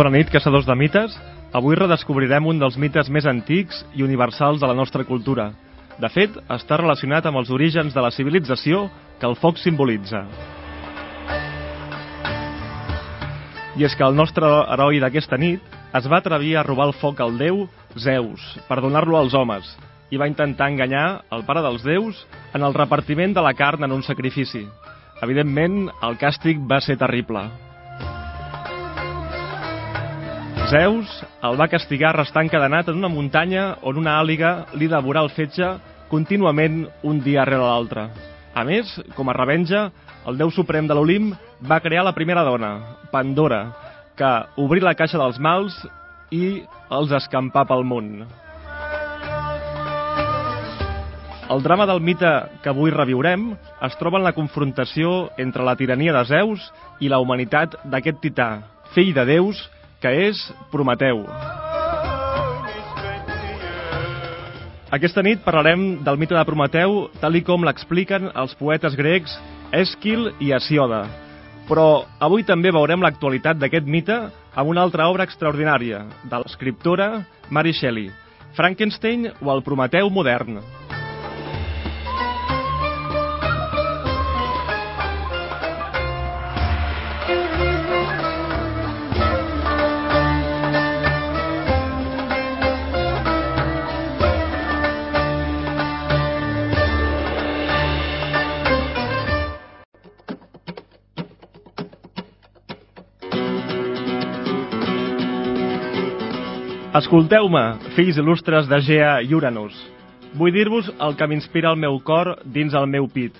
Bona nit, caçadors de mites. Avui redescobrirem un dels mites més antics i universals de la nostra cultura. De fet, està relacionat amb els orígens de la civilització que el foc simbolitza. I és que el nostre heroi d'aquesta nit es va atrevir a robar el foc al déu Zeus per donar-lo als homes i va intentar enganyar el pare dels déus en el repartiment de la carn en un sacrifici. Evidentment, el càstig va ser terrible. Zeus el va castigar restant encadenat en una muntanya on una àliga li devorà el fetge contínuament un dia rere l'altre. A més, com a revenja, el déu suprem de l'Olimp va crear la primera dona, Pandora, que obrí la caixa dels mals i els escampà pel món. El drama del mite que avui reviurem es troba en la confrontació entre la tirania de Zeus i la humanitat d'aquest tità, fill de déus, que és Prometeu. Aquesta nit parlarem del mite de Prometeu tal i com l'expliquen els poetes grecs Èsquil i Hesiode. Però avui també veurem l'actualitat d'aquest mite amb una altra obra extraordinària, de l'escriptora Mary Shelley, Frankenstein o el Prometeu modern. Escolteu-me, fills il·lustres de Gea i Uranus. Vull dir-vos el que m'inspira el meu cor dins el meu pit.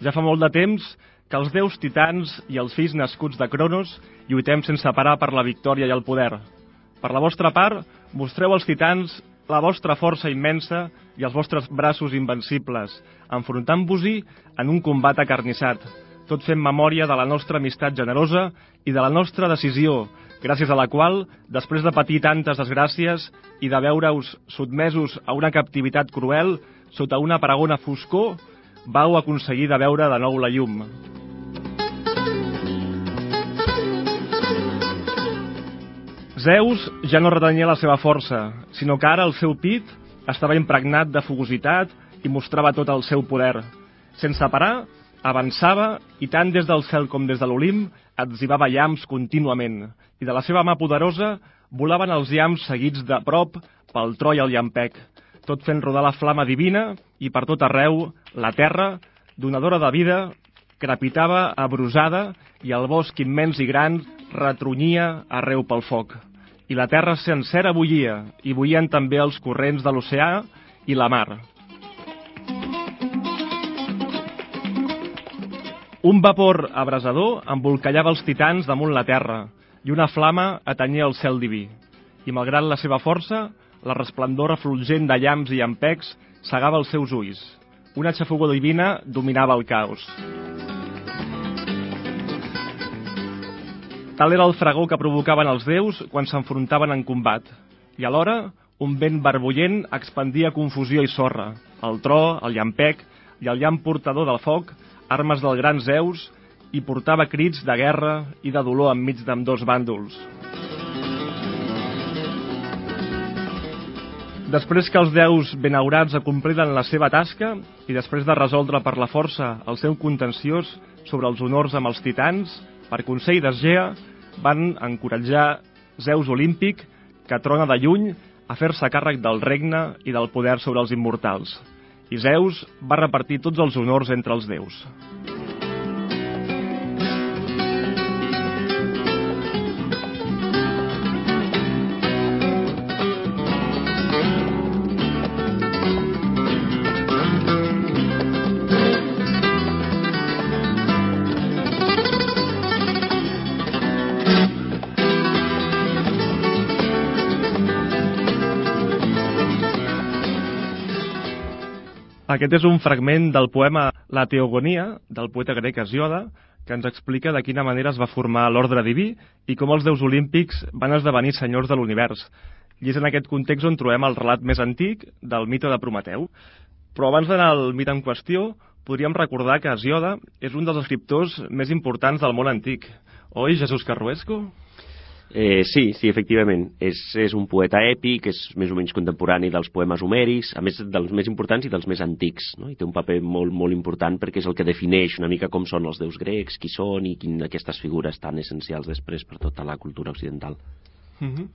Ja fa molt de temps que els déus titans i els fills nascuts de Cronos lluitem sense parar per la victòria i el poder. Per la vostra part, mostreu als titans la vostra força immensa i els vostres braços invencibles, enfrontant-vos-hi en un combat acarnissat, tot fent memòria de la nostra amistat generosa i de la nostra decisió, gràcies a la qual, després de patir tantes desgràcies i de veure-us sotmesos a una captivitat cruel sota una pregona foscor, vau aconseguir de veure de nou la llum. Zeus ja no retenia la seva força, sinó que ara el seu pit estava impregnat de fogositat i mostrava tot el seu poder. Sense parar, avançava i tant des del cel com des de l'Olimp atzivava llams contínuament i de la seva mà poderosa volaven els llams seguits de prop pel tro i el llampec, tot fent rodar la flama divina i per tot arreu la terra, donadora de vida, crepitava abrusada i el bosc immens i gran retrunyia arreu pel foc. I la terra sencera bullia, i bullien també els corrents de l'oceà i la mar. Un vapor abrasador embolcallava els titans damunt la terra i una flama atanyia el cel diví. I malgrat la seva força, la resplendor refulgent de llamps i llampecs cegava els seus ulls. Una xafogó divina dominava el caos. Tal era el fragor que provocaven els déus quan s'enfrontaven en combat. I alhora, un vent barbullent expandia confusió i sorra. El tro, el llampec i el llamp portador del foc armes del gran Zeus, i portava crits de guerra i de dolor enmig d'amb dos bàndols. Després que els déus benaurats acompliren la seva tasca i després de resoldre per la força el seu contenciós sobre els honors amb els titans, per consell d'Esgea van encoratjar Zeus olímpic, que trona de lluny, a fer-se càrrec del regne i del poder sobre els immortals i Zeus va repartir tots els honors entre els déus. Aquest és un fragment del poema La Teogonia, del poeta grec Hesiode, que ens explica de quina manera es va formar l'ordre diví i com els déus olímpics van esdevenir senyors de l'univers. I és en aquest context on trobem el relat més antic del mite de Prometeu. Però abans d'anar al mite en qüestió, podríem recordar que Hesiode és un dels escriptors més importants del món antic. Oi, Jesús Carruesco? Eh, sí, sí, efectivament. És, és un poeta èpic, és més o menys contemporani dels poemes homèrics, a més dels més importants i dels més antics, no? i té un paper molt, molt important perquè és el que defineix una mica com són els déus grecs, qui són i quin aquestes figures tan essencials després per tota la cultura occidental. Mm -hmm.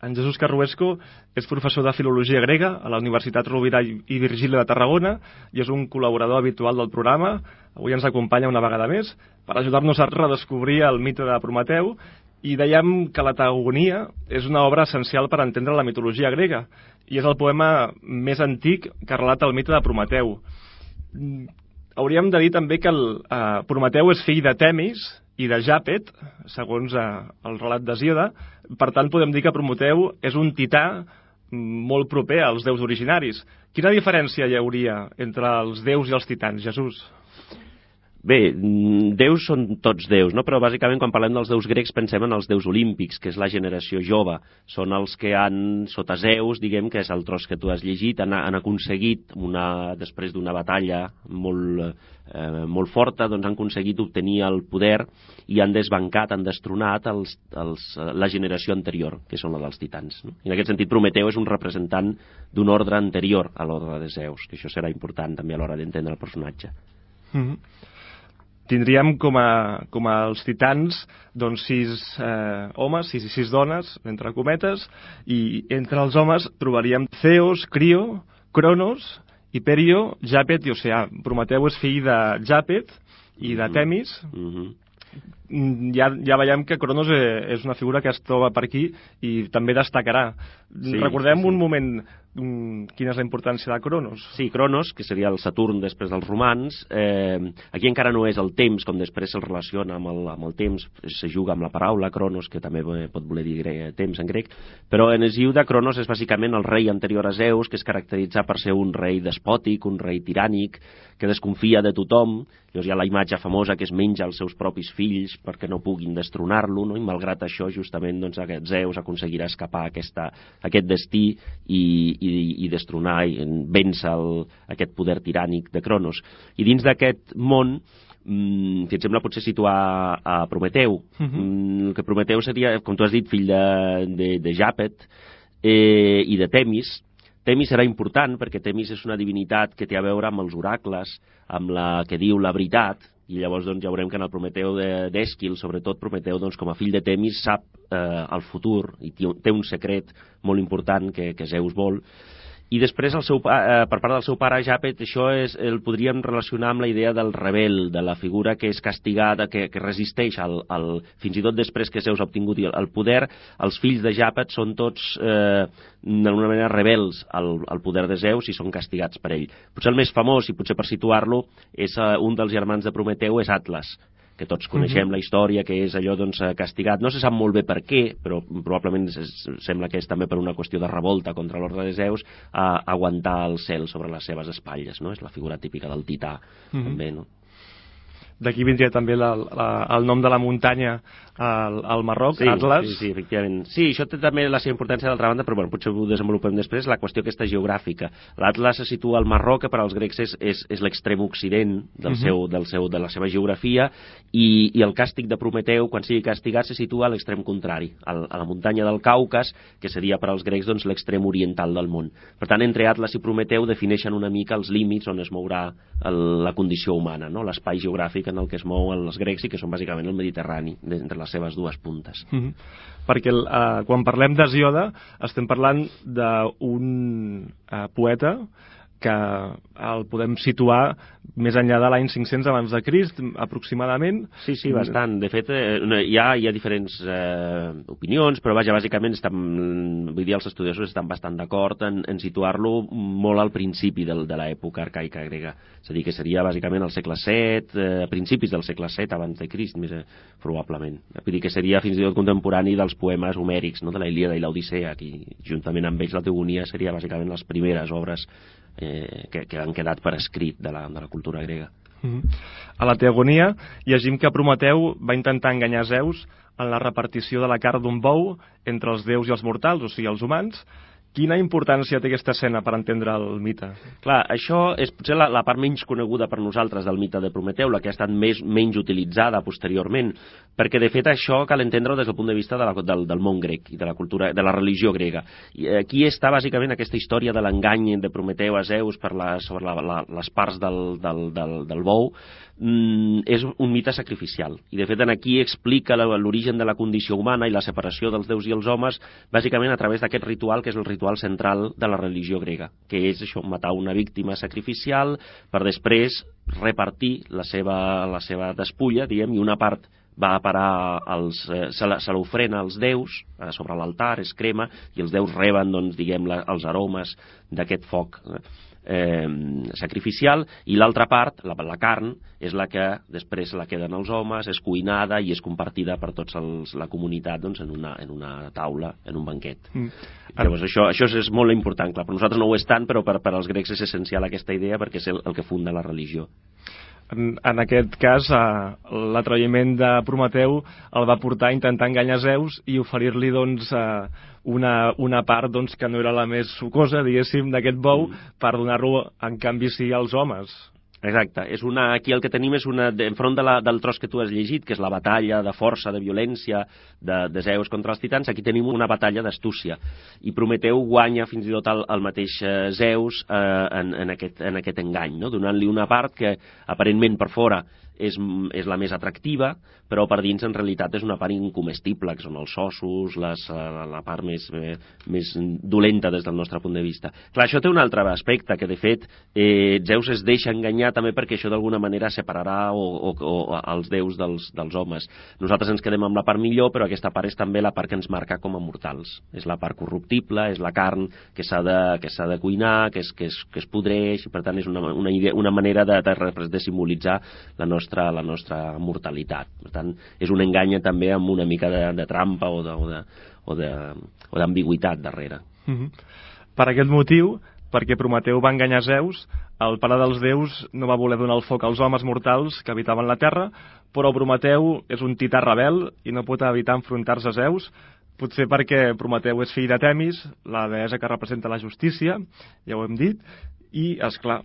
En Jesús Carruesco és professor de Filologia Grega a la Universitat Rovira i Virgília de Tarragona i és un col·laborador habitual del programa. Avui ens acompanya una vegada més per ajudar-nos a redescobrir el mite de Prometeu i dèiem que la Tagonia és una obra essencial per entendre la mitologia grega i és el poema més antic que relata el mite de Prometeu. Hauríem de dir també que el, eh, Prometeu és fill de Temis i de Jàpet, segons eh, el relat d'Hesíode. Per tant, podem dir que Prometeu és un tità molt proper als déus originaris. Quina diferència hi hauria entre els déus i els titans, Jesús? Bé, mm, déus són tots déus, no? però bàsicament quan parlem dels déus grecs pensem en els déus olímpics, que és la generació jove. Són els que han, sota Zeus, diguem que és el tros que tu has llegit, han, han aconseguit, una, després d'una batalla molt, eh, molt forta, doncs han aconseguit obtenir el poder i han desbancat, han destronat els, els, la generació anterior, que són la dels titans. No? I en aquest sentit, Prometeu és un representant d'un ordre anterior a l'ordre de Zeus, que això serà important també a l'hora d'entendre el personatge. Mm -hmm tindríem com a, com a els titans doncs sis eh, homes, sis i sis dones, entre cometes, i entre els homes trobaríem Zeus, Crio, Cronos, Hiperio, Japet i Oceà. Prometeu és fill de Japet i de mm-hmm. Temis, mm -hmm ja, ja veiem que Cronos eh, és una figura que es troba per aquí i també destacarà. Sí, Recordem sí, sí. un moment mm, quina és la importància de Cronos. Sí, Cronos, que seria el Saturn després dels romans, eh, aquí encara no és el temps, com després se'l relaciona amb el, amb el temps, se juga amb la paraula Cronos, que també pot voler dir grec, temps en grec, però en Hesíode Cronos és bàsicament el rei anterior a Zeus, que es caracteritza per ser un rei despòtic, un rei tirànic, que desconfia de tothom, llavors hi ha la imatge famosa que es menja els seus propis fills perquè no puguin destronar-lo, no? i malgrat això justament doncs, aquest Zeus aconseguirà escapar aquesta, aquest destí i, i, i destronar i vèncer el, aquest poder tirànic de Cronos. I dins d'aquest món mm, si et sembla potser situar a Prometeu uh mhm. -huh. mm, que Prometeu seria, com tu has dit, fill de, de, de Japet eh, i de Temis Temis serà important perquè Temis és una divinitat que té a veure amb els oracles, amb la que diu la veritat, i llavors doncs, ja veurem que en el Prometeu d'Èsquil, sobretot Prometeu, doncs, com a fill de Temis, sap eh, el futur i té un secret molt important que, que Zeus vol, i després el seu, eh, per part del seu pare Japet això és, el podríem relacionar amb la idea del rebel, de la figura que és castigada, que, que resisteix al, al, fins i tot després que Zeus ha obtingut el poder, els fills de Japet són tots eh, d'alguna manera rebels al, al poder de Zeus i són castigats per ell. Potser el més famós, i potser per situar-lo, és eh, un dels germans de Prometeu, és Atlas, que tots coneixem uh -huh. la història, que és allò doncs, eh, castigat. No se sap molt bé per què, però probablement es, sembla que és també per una qüestió de revolta contra l'ordre de Zeus, a aguantar el cel sobre les seves espatlles. No? És la figura típica del tità, uh -huh. també, no? D'aquí vindria també la, la, el nom de la muntanya al, al Marroc, sí, Atlas. Sí, sí, efectivament. Sí, això té també la seva importància d'altra banda, però bueno, potser ho desenvolupem després, la qüestió aquesta geogràfica. L'Atlas se situa al Marroc, que per als grecs és, és, és l'extrem occident del uh. -huh. seu, del seu, de la seva geografia, i, i el càstig de Prometeu, quan sigui castigat, se situa a l'extrem contrari, al, a la muntanya del Caucas, que seria per als grecs doncs, l'extrem oriental del món. Per tant, entre Atlas i Prometeu defineixen una mica els límits on es mourà el, la condició humana, no? l'espai geogràfic en el que es mouen els grecs i que són bàsicament el Mediterrani, entre les seves dues puntes. Mm -hmm. Perquè eh, quan parlem d'Hesiode estem parlant d'un eh, poeta que el podem situar més enllà de l'any 500 abans de Crist, aproximadament. Sí, sí, bastant. De fet, eh, hi, ha, hi ha diferents eh, opinions, però vaja, bàsicament estan, vull dir, els estudiosos estan bastant d'acord en, en situar-lo molt al principi del, de l'època arcaica grega. És a dir, que seria bàsicament al segle VII, eh, a principis del segle VII abans de Crist, més eh, probablement. Vull dir que seria fins i tot contemporani dels poemes homèrics, no? de la Ilíada i l'Odissea, que juntament amb ells la Teogonia seria bàsicament les primeres obres eh, que, que han quedat per escrit de la, de la cultura grega. Mm -hmm. A la Teogonia llegim que Prometeu va intentar enganyar Zeus en la repartició de la carn d'un bou entre els déus i els mortals, o sigui, els humans. Quina importància té aquesta escena per entendre el mite? Clar, això és potser la, la part menys coneguda per nosaltres del mite de Prometeu, la que ha estat més, menys utilitzada posteriorment, perquè de fet això cal entendre-ho des del punt de vista de la, del, del món grec i de la cultura, de la religió grega. I aquí està bàsicament aquesta història de l'engany de Prometeu a Zeus per la, sobre la, la, les parts del, del, del, del bou, mm, és un mite sacrificial. I de fet en aquí explica l'origen de la condició humana i la separació dels déus i els homes, bàsicament a través d'aquest ritual que és el ritual central de la religió grega, que és això, matar una víctima sacrificial per després repartir la seva, la seva despulla, diguem, i una part va a parar als, eh, se l'ofrena als déus sobre l'altar, es crema, i els déus reben, doncs, diguem, la, els aromes d'aquest foc. Eh? Eh, sacrificial i l'altra part, la, la carn, és la que després la queden els homes, és cuinada i és compartida per tota la comunitat doncs, en, una, en una taula, en un banquet. Mm. Llavors això, això és molt important, clar, per nosaltres no ho és tant, però per, per als grecs és essencial aquesta idea perquè és el, el que funda la religió. En, en aquest cas, eh, l'atreviment de Prometeu el va portar a intentar enganyar Zeus i oferir-li doncs, eh, una, una part doncs, que no era la més sucosa, diguéssim, d'aquest bou mm. per donar-lo, en canvi, sí als homes. Exacte. És una, aquí el que tenim és una... Enfront de la, del tros que tu has llegit, que és la batalla de força, de violència de, de Zeus contra els titans, aquí tenim una batalla d'astúcia. I Prometeu guanya fins i tot el, el mateix eh, Zeus eh, en, en, aquest, en aquest engany, no? donant-li una part que aparentment per fora és, és la més atractiva, però per dins en realitat és una part incomestible, que són els ossos, les, la, la part més, eh, més dolenta des del nostre punt de vista. Clar, això té un altre aspecte, que de fet eh, Zeus es deixa enganyar també perquè això d'alguna manera separarà o, o, o els déus dels, dels homes. Nosaltres ens quedem amb la part millor, però aquesta part és també la part que ens marca com a mortals. És la part corruptible, és la carn que s'ha de, que de cuinar, que es, que, es, que es podreix, per tant és una, una, idea, una manera de, de, de simbolitzar la nostra nostra, la nostra mortalitat. Per tant, és un engany també amb una mica de, de trampa o d'ambigüitat darrere. Mm -hmm. Per aquest motiu, perquè Prometeu va enganyar Zeus, el pare dels déus no va voler donar el foc als homes mortals que habitaven la Terra, però Prometeu és un tità rebel i no pot evitar enfrontar-se a Zeus, potser perquè Prometeu és fill de Temis, la deessa que representa la justícia, ja ho hem dit, i, és clar,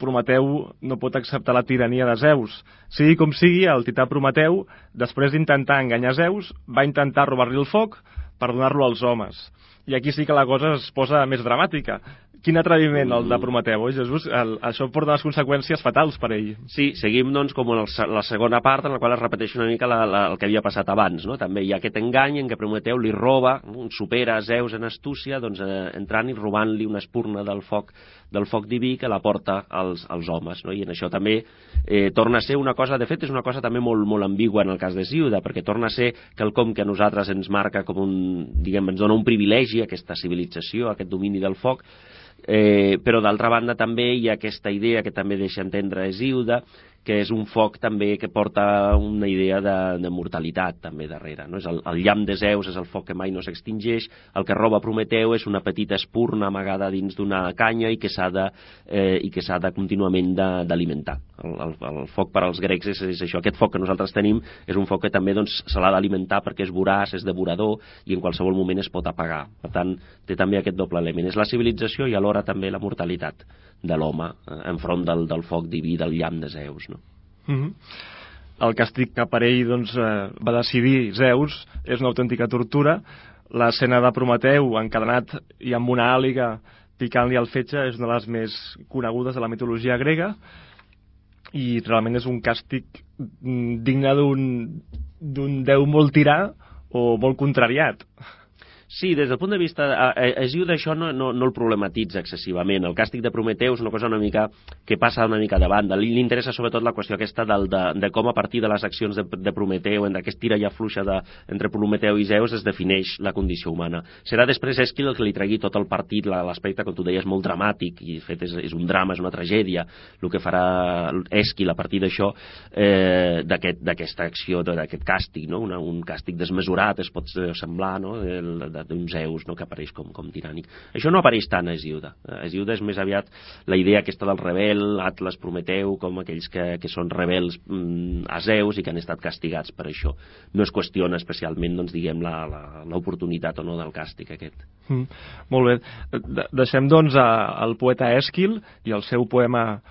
Prometeu no pot acceptar la tirania de Zeus. Sigui com sigui, el tità Prometeu, després d'intentar enganyar Zeus, va intentar robar-li el foc per donar-lo als homes. I aquí sí que la cosa es posa més dramàtica. Quin atreviment el de Prometeu, oi, Jesús? El, això porta unes conseqüències fatals per ell. Sí, seguim doncs com en el, la segona part en la qual es repeteix una mica la, la, el que havia passat abans. No? També hi ha aquest engany en què Prometeu li roba, supera Zeus en astúcia, doncs, eh, entrant i robant-li una espurna del foc del foc diví que la porta als, als homes. No? I en això també eh, torna a ser una cosa, de fet és una cosa també molt, molt ambigua en el cas de Ziuda, perquè torna a ser quelcom que a nosaltres ens marca com un, diguem, ens dona un privilegi, aquesta civilització, aquest domini del foc, Eh, però d'altra banda també hi ha aquesta idea que també deixa entendre Hesíode, que és un foc també que porta una idea de, de mortalitat també darrere. No? És el, el llamp de Zeus és el foc que mai no s'extingeix, el que roba Prometeu és una petita espurna amagada dins d'una canya i que s'ha de, eh, i que de contínuament d'alimentar. El, el, el foc per als grecs és, és això, aquest foc que nosaltres tenim és un foc que també doncs, se l'ha d'alimentar perquè és voraç, és devorador i en qualsevol moment es pot apagar. Per tant, té també aquest doble element. És la civilització i alhora també la mortalitat de l'home eh, enfront del, del foc diví, del llamp de Zeus. No? Mm -hmm. El càstig que per ell doncs, eh, va decidir Zeus és una autèntica tortura. L'escena de Prometeu encadenat i amb una àliga picant-li al fetge és una de les més conegudes de la mitologia grega i realment és un càstig mm, digne d'un déu molt tirà o molt contrariat. Sí, des del punt de vista... Hesiu d'això no, no, no el problematitza excessivament. El càstig de Prometeu és una cosa una mica que passa una mica de banda. Li, li interessa sobretot la qüestió aquesta del, de, de com a partir de les accions de, de Prometeu, entre aquest tira ja fluixa de, entre Prometeu i Zeus, es defineix la condició humana. Serà després Esquil el que li tregui tot el partit, l'aspecte, com tu deies, molt dramàtic, i fet és, és un drama, és una tragèdia, el que farà Esquil a partir d'això, eh, d'aquesta aquest, acció, d'aquest càstig, no? Una, un càstig desmesurat, es pot semblar, no? El, de, d'un Zeus no, que apareix com, com tirànic. Això no apareix tant a Hesíode. A Hesíode és més aviat la idea aquesta del rebel, Atlas, Prometeu, com aquells que, que són rebels mm, a Zeus i que han estat castigats per això. No es qüestiona especialment, doncs, diguem, l'oportunitat o no del càstig aquest. Mm, molt bé. De deixem, doncs, a, al poeta Èsquil i el seu poema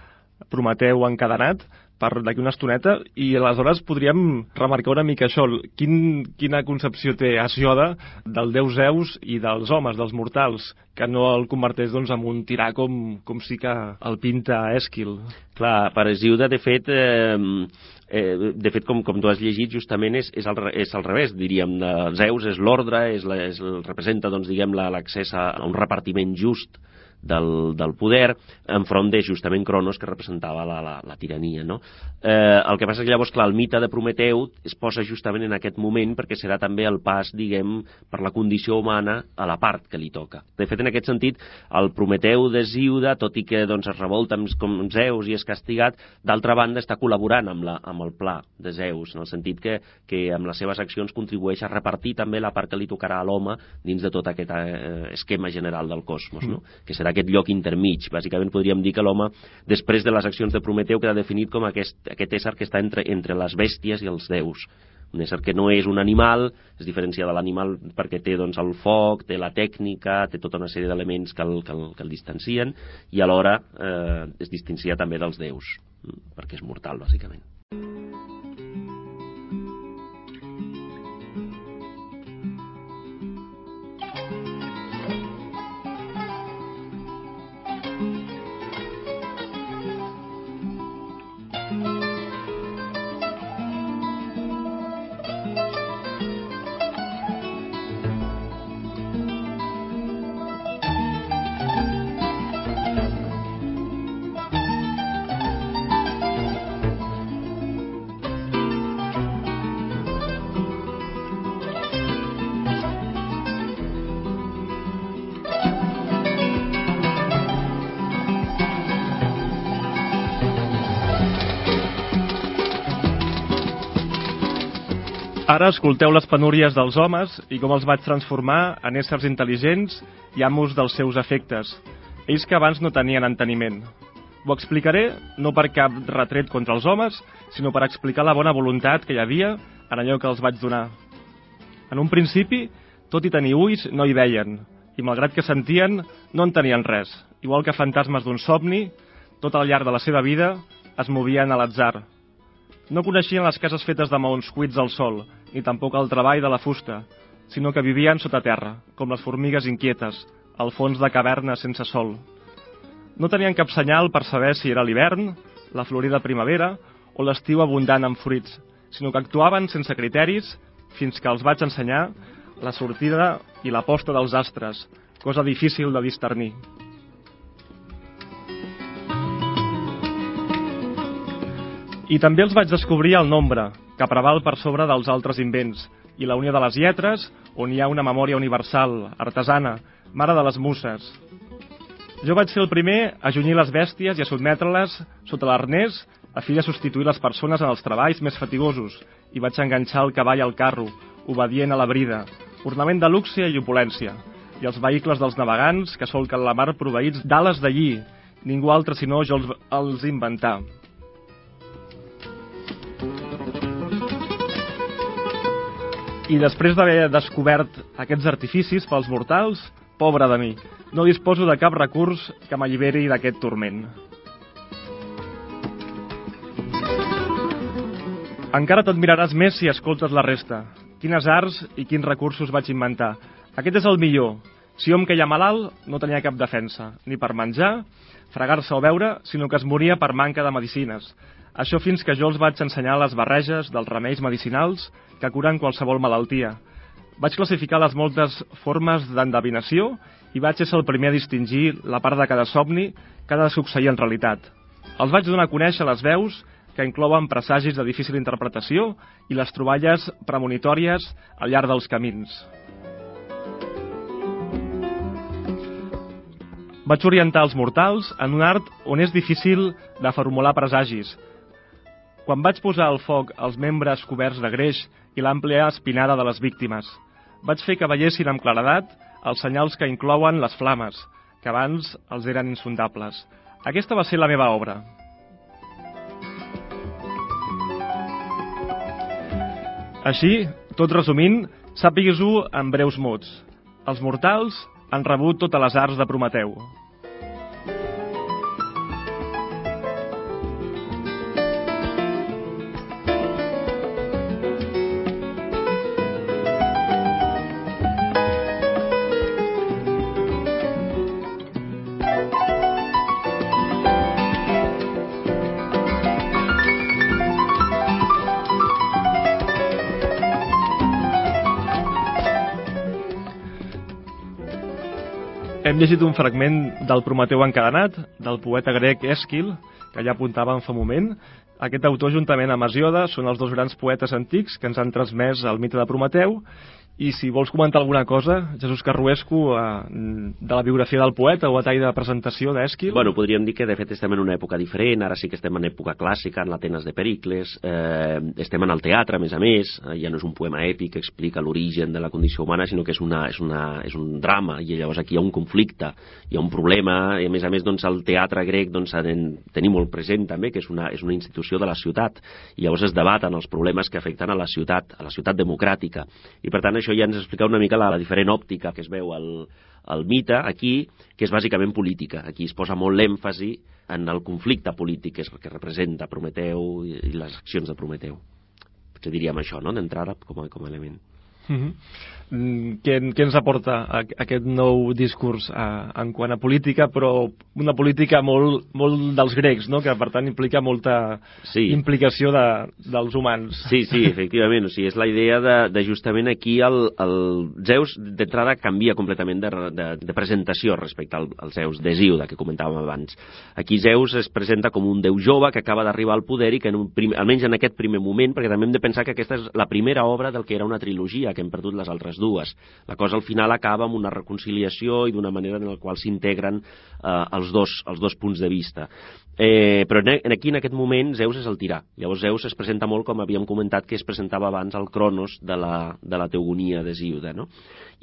Prometeu encadenat, per d'aquí una estoneta i aleshores podríem remarcar una mica això, quin, quina concepció té Hesiode del déu Zeus i dels homes, dels mortals, que no el converteix doncs, en un tirà com, com sí que el pinta Èsquil. Clar, per Hesiode, de fet, eh, eh, de fet, com, com tu has llegit, justament és, és, al, és al revés, diríem. Zeus és l'ordre, és, la, és, representa, doncs, diguem, l'accés a un repartiment just del, del poder enfront de justament Cronos que representava la, la, la tirania no? eh, el que passa és que llavors clar, el mite de Prometeu es posa justament en aquest moment perquè serà també el pas diguem per la condició humana a la part que li toca de fet en aquest sentit el Prometeu de Ziuda tot i que doncs, es revolta amb, com Zeus i és castigat d'altra banda està col·laborant amb, la, amb el pla de Zeus en el sentit que, que amb les seves accions contribueix a repartir també la part que li tocarà a l'home dins de tot aquest eh, esquema general del cosmos no? Mm. que serà aquest lloc intermig. Bàsicament podríem dir que l'home, després de les accions de Prometeu, queda definit com aquest, aquest ésser que està entre, entre les bèsties i els déus un ésser que no és un animal, es diferencia de l'animal perquè té doncs, el foc, té la tècnica, té tota una sèrie d'elements que, el, que, el, que el distancien, i alhora eh, es distancia també dels déus, perquè és mortal, bàsicament. Ara escolteu les penúries dels homes i com els vaig transformar en éssers intel·ligents i amos dels seus efectes, ells que abans no tenien enteniment. Ho explicaré no per cap retret contra els homes, sinó per explicar la bona voluntat que hi havia en allò que els vaig donar. En un principi, tot i tenir ulls, no hi veien, i malgrat que sentien, no en tenien res. Igual que fantasmes d'un somni, tot al llarg de la seva vida es movien a l'atzar. No coneixien les cases fetes de maons cuits al sol, ni tampoc el treball de la fusta, sinó que vivien sota terra, com les formigues inquietes, al fons de cavernes sense sol. No tenien cap senyal per saber si era l'hivern, la florida primavera o l'estiu abundant en fruits, sinó que actuaven sense criteris fins que els vaig ensenyar la sortida i la posta dels astres, cosa difícil de discernir. I també els vaig descobrir el nombre, que preval per sobre dels altres invents, i la unió de les lletres, on hi ha una memòria universal, artesana, mare de les muses. Jo vaig ser el primer a junyir les bèsties i a sotmetre-les sota l'arnès a fi de substituir les persones en els treballs més fatigosos, i vaig enganxar el cavall al carro, obedient a la brida, ornament de luxe i opulència, i els vehicles dels navegants que solquen la mar proveïts d'ales d'allí, ningú altre sinó jo els, els inventar. I després d'haver descobert aquests artificis pels mortals, pobre de mi, no disposo de cap recurs que m'alliberi d'aquest turment. Encara t'admiraràs més si escoltes la resta. Quines arts i quins recursos vaig inventar. Aquest és el millor. Si hom queia malalt, no tenia cap defensa, ni per menjar, fregar-se o beure, sinó que es moria per manca de medicines. Això fins que jo els vaig ensenyar les barreges dels remeis medicinals que curen qualsevol malaltia. Vaig classificar les moltes formes d'endevinació i vaig ser el primer a distingir la part de cada somni que ha de succeir en realitat. Els vaig donar a conèixer les veus que inclouen presagis de difícil interpretació i les troballes premonitòries al llarg dels camins. Vaig orientar els mortals en un art on és difícil de formular presagis, quan vaig posar al foc els membres coberts de greix i l'àmplia espinada de les víctimes. vaig fer que veiessin amb claredat els senyals que inclouen les flames, que abans els eren insondables. Aquesta va ser la meva obra. Així, tot resumint, sàpigues-ho en breus mots. Els mortals han rebut totes les arts de Prometeu. Hem llegit un fragment del Prometeu encadenat, del poeta grec Èsquil, que ja apuntàvem fa un moment. Aquest autor, juntament amb Hesiode, són els dos grans poetes antics que ens han transmès el mite de Prometeu i si vols comentar alguna cosa, Jesús Carruesco, eh, de la biografia del poeta o a tall de presentació d'Èsquil... Bueno, podríem dir que de fet estem en una època diferent, ara sí que estem en època clàssica, en l'Atenes de Pericles, eh, estem en el teatre, a més a més, eh, ja no és un poema èpic que explica l'origen de la condició humana, sinó que és, una, és, una, és un drama, i llavors aquí hi ha un conflicte, hi ha un problema, i a més a més doncs, el teatre grec doncs, ha de tenir molt present també, que és una, és una institució de la ciutat, i llavors es debaten els problemes que afecten a la ciutat, a la ciutat democràtica, i per tant això ja ens explica una mica la, la diferent òptica que es veu al, al mite aquí, que és bàsicament política. Aquí es posa molt l'èmfasi en el conflicte polític que és el que representa Prometeu i, i les accions de Prometeu. Potser diríem això, no?, d'entrada com, com a element. Uh -huh. Què, què ens aporta aquest nou discurs a, en quant a política, però una política molt, molt dels grecs, no? que per tant implica molta sí. implicació de, dels humans. Sí, sí, efectivament. O sigui, és la idea de, de justament aquí el, el Zeus d'entrada canvia completament de, de, de presentació respecte al, al Zeus d'Hesíode que comentàvem abans. Aquí Zeus es presenta com un déu jove que acaba d'arribar al poder i que en un prim, almenys en aquest primer moment, perquè també hem de pensar que aquesta és la primera obra del que era una trilogia que hem perdut les altres dues. La cosa al final acaba amb una reconciliació i d'una manera en la qual s'integren eh, els, dos, els dos punts de vista. Eh, però en, aquí, en aquest moment, Zeus és el tirà. Llavors Zeus es presenta molt, com havíem comentat, que es presentava abans al Cronos de la, de la teogonia d'Hesíode, no?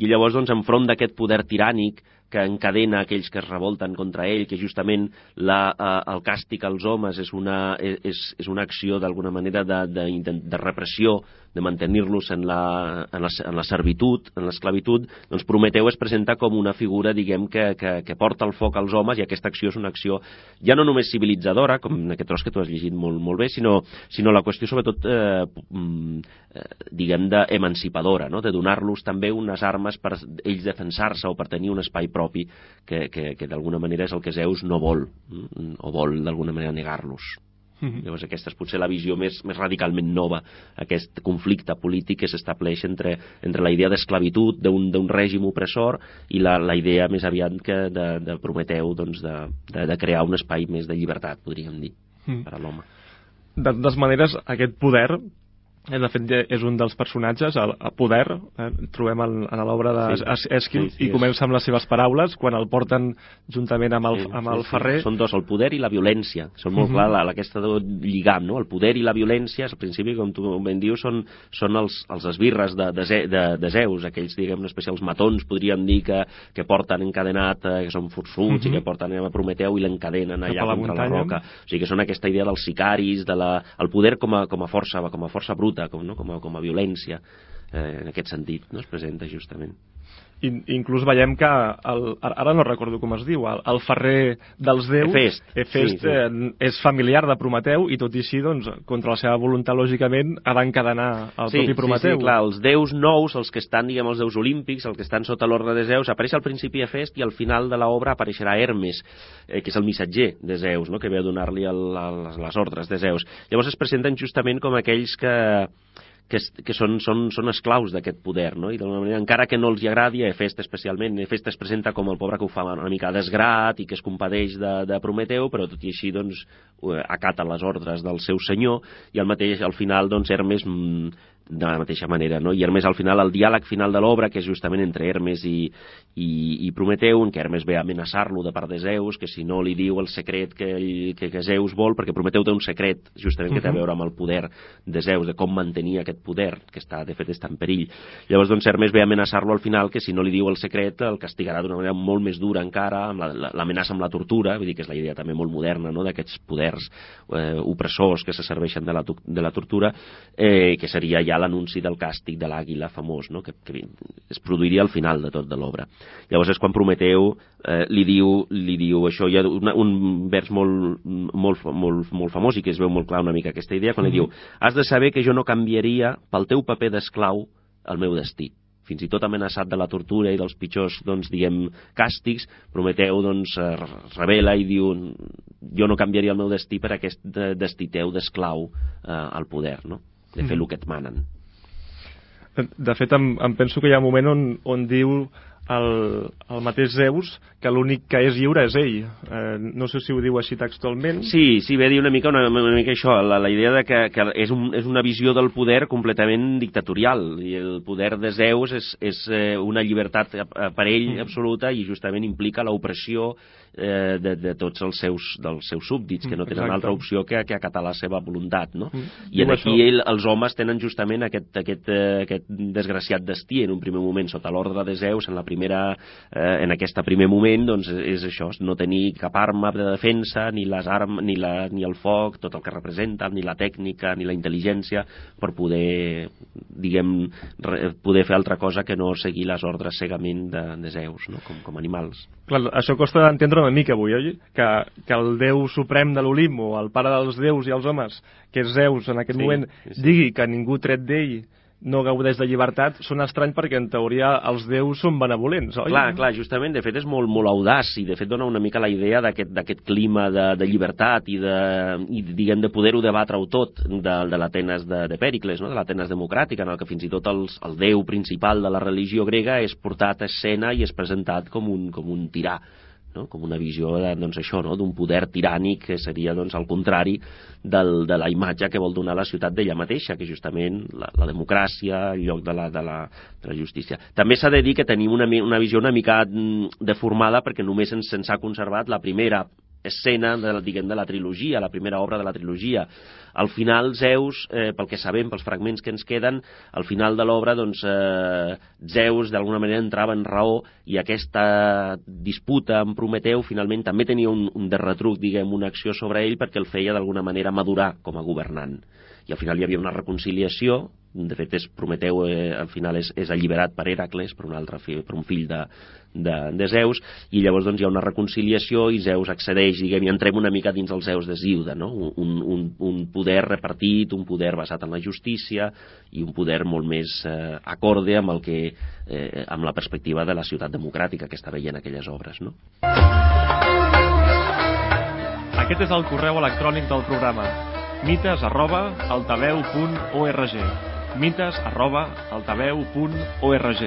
I llavors, doncs, enfront d'aquest poder tirànic que encadena aquells que es revolten contra ell, que justament la, eh, el càstig als homes és una, és, és una acció d'alguna manera de, de, de repressió, de mantenir-los en, la, en, la, en la servitud, en l'esclavitud, doncs Prometeu es presenta com una figura, diguem, que, que, que porta el foc als homes i aquesta acció és una acció ja no només civilitzadora, com en aquest tros que tu has llegit molt, molt bé, sinó, sinó la qüestió sobretot, eh, mm, eh, diguem, d'emancipadora, no? de donar-los també unes armes per ells defensar-se o per tenir un espai propi que, que, que d'alguna manera és el que Zeus no vol, mm, o vol d'alguna manera negar-los. Mm -hmm. Llavors aquesta és potser la visió més, més radicalment nova, aquest conflicte polític que s'estableix entre, entre la idea d'esclavitud d'un règim opressor i la, la idea més aviat que de, de Prometeu doncs, de, de, de crear un espai més de llibertat, podríem dir, mm. per a l'home. De totes maneres, aquest poder de fet és un dels personatges, el, el poder, eh, trobem en, en l'obra d'Esquil, sí, sí, sí, i comença amb les seves paraules, quan el porten juntament amb el, sí, amb el sí, ferrer. Sí. Són dos, el poder i la violència, són molt uh -huh. clar la, aquesta lligam, no? el poder i la violència, al principi, com tu ben dius, són, són els, els esbirres de, de, de, de Zeus, aquells, diguem, els matons, podríem dir, que, que porten encadenat, eh, que són forçuts uh -huh. i que porten a Prometeu i l'encadenen allà la contra muntanya. la roca. O sigui que són aquesta idea dels sicaris, de la, el poder com a, com a força, com a força bruta, com, no? com, a, com a violència eh, en aquest sentit no? es presenta justament I, inclús veiem que el, ara no recordo com es diu el, el ferrer dels déus Efest, Efest sí, sí. Eh, és familiar de Prometeu i tot i així doncs, contra la seva voluntat lògicament ha d'encadenar el sí, propi Prometeu sí, sí, clar, els déus nous, els que estan diguem els déus olímpics, els que estan sota l'ordre de Zeus apareix al principi Efest i al final de l'obra apareixerà Hermes eh, que és el missatger de Zeus no? que ve a donar-li les, les ordres de Zeus llavors es presenten justament com aquells que que, que són, són, són esclaus d'aquest poder, no? I d'alguna manera, encara que no els hi agradi, a Efest especialment, Efest es presenta com el pobre que ho fa una mica desgrat i que es compadeix de, de Prometeu, però tot i així, doncs, acata les ordres del seu senyor i al mateix, al final, doncs, Hermes mm, de la mateixa manera, no? I Hermes al final, el diàleg final de l'obra, que és justament entre Hermes i, i, i Prometeu, en què Hermes ve a amenaçar-lo de part de Zeus, que si no li diu el secret que, ell, que, que Zeus vol, perquè Prometeu té un secret justament que té a veure amb el poder de Zeus, de com mantenir aquest poder, que està, de fet està en perill. Llavors, doncs, Hermes ve a amenaçar-lo al final, que si no li diu el secret, el castigarà d'una manera molt més dura encara, amb l'amenaça la, amb la tortura, vull dir que és la idea també molt moderna, no?, d'aquests poders eh, opressors que se serveixen de la, de la tortura, eh, que seria ja l'anunci del càstig de l'àguila famós, no? que, que es produiria al final de tot de l'obra. Llavors és quan Prometeu eh, li, diu, li diu això, hi ha una, un vers molt, molt, molt, molt famós i que es veu molt clar una mica aquesta idea, quan mm -hmm. li diu has de saber que jo no canviaria pel teu paper d'esclau el meu destí fins i tot amenaçat de la tortura i dels pitjors, doncs, diguem, càstigs, Prometeu, doncs, revela i diu jo no canviaria el meu destí per aquest destí teu d'esclau eh, al poder, no? De fer mm. el que et manen. De fet, em, em penso que hi ha un moment on, on diu el, el mateix Zeus que l'únic que és lliure és ell. Eh, no sé si ho diu així textualment. Sí, sí, ve dir una mica, una, una mica això, la, la idea de que, que és, un, és una visió del poder completament dictatorial, i el poder de Zeus és, és eh, una llibertat per ell mm. absoluta i justament implica l'opressió eh, de, de tots els seus, dels seus súbdits, que no tenen Exacte. altra opció que, que acatar la seva voluntat, no? Mm. I en aquí ell, els homes tenen justament aquest, aquest, eh, aquest desgraciat destí en un primer moment sota l'ordre de Zeus, en, la primera, eh, en aquest primer moment, doncs és això, no tenir cap arma de defensa, ni, les armes, ni, la, ni el foc, tot el que representa, ni la tècnica, ni la intel·ligència, per poder, diguem, re, poder fer altra cosa que no seguir les ordres cegament de, de Zeus, no? com, com animals. Clar, això costa d'entendre una mica avui, oi? Que, que el déu suprem de l'Olimp, o el pare dels déus i els homes, que és Zeus en aquest sí, moment, sí. digui que ningú tret d'ell no gaudeix de llibertat són estrany perquè en teoria els déus són benevolents, oi? Clar, clar, justament, de fet és molt, molt audaç i de fet dona una mica la idea d'aquest clima de, de llibertat i de, i, diguem, de poder-ho debatre-ho tot de, de l'Atenes de, de Pèricles, no? de l'Atenes democràtica, en el que fins i tot els, el déu principal de la religió grega és portat a escena i és presentat com un, com un tirà no? com una visió doncs, això no? d'un poder tirànic que seria doncs, al contrari del, de la imatge que vol donar la ciutat d'ella mateixa, que justament la, la democràcia, el lloc de la, de la, de la justícia. També s'ha de dir que tenim una, una visió una mica mm, deformada perquè només ens, ens ha conservat la primera escena de, diguem, de la trilogia, la primera obra de la trilogia. Al final, Zeus, eh, pel que sabem, pels fragments que ens queden, al final de l'obra, doncs, eh, Zeus d'alguna manera entrava en raó i aquesta disputa amb Prometeu finalment també tenia un, un derretruc, diguem, una acció sobre ell perquè el feia d'alguna manera madurar com a governant i al final hi havia una reconciliació de fet és Prometeu eh, al final és, és alliberat per Heracles per un altre fill, per un fill de, de, de Zeus i llavors doncs, hi ha una reconciliació i Zeus accedeix, diguem, i entrem una mica dins els Zeus de Zilda, no? un, un, un poder repartit, un poder basat en la justícia i un poder molt més eh, acorde amb el que eh, amb la perspectiva de la ciutat democràtica que està veient aquelles obres, no? Aquest és el correu electrònic del programa mites arroba altaveu.org mites arroba altaveu.org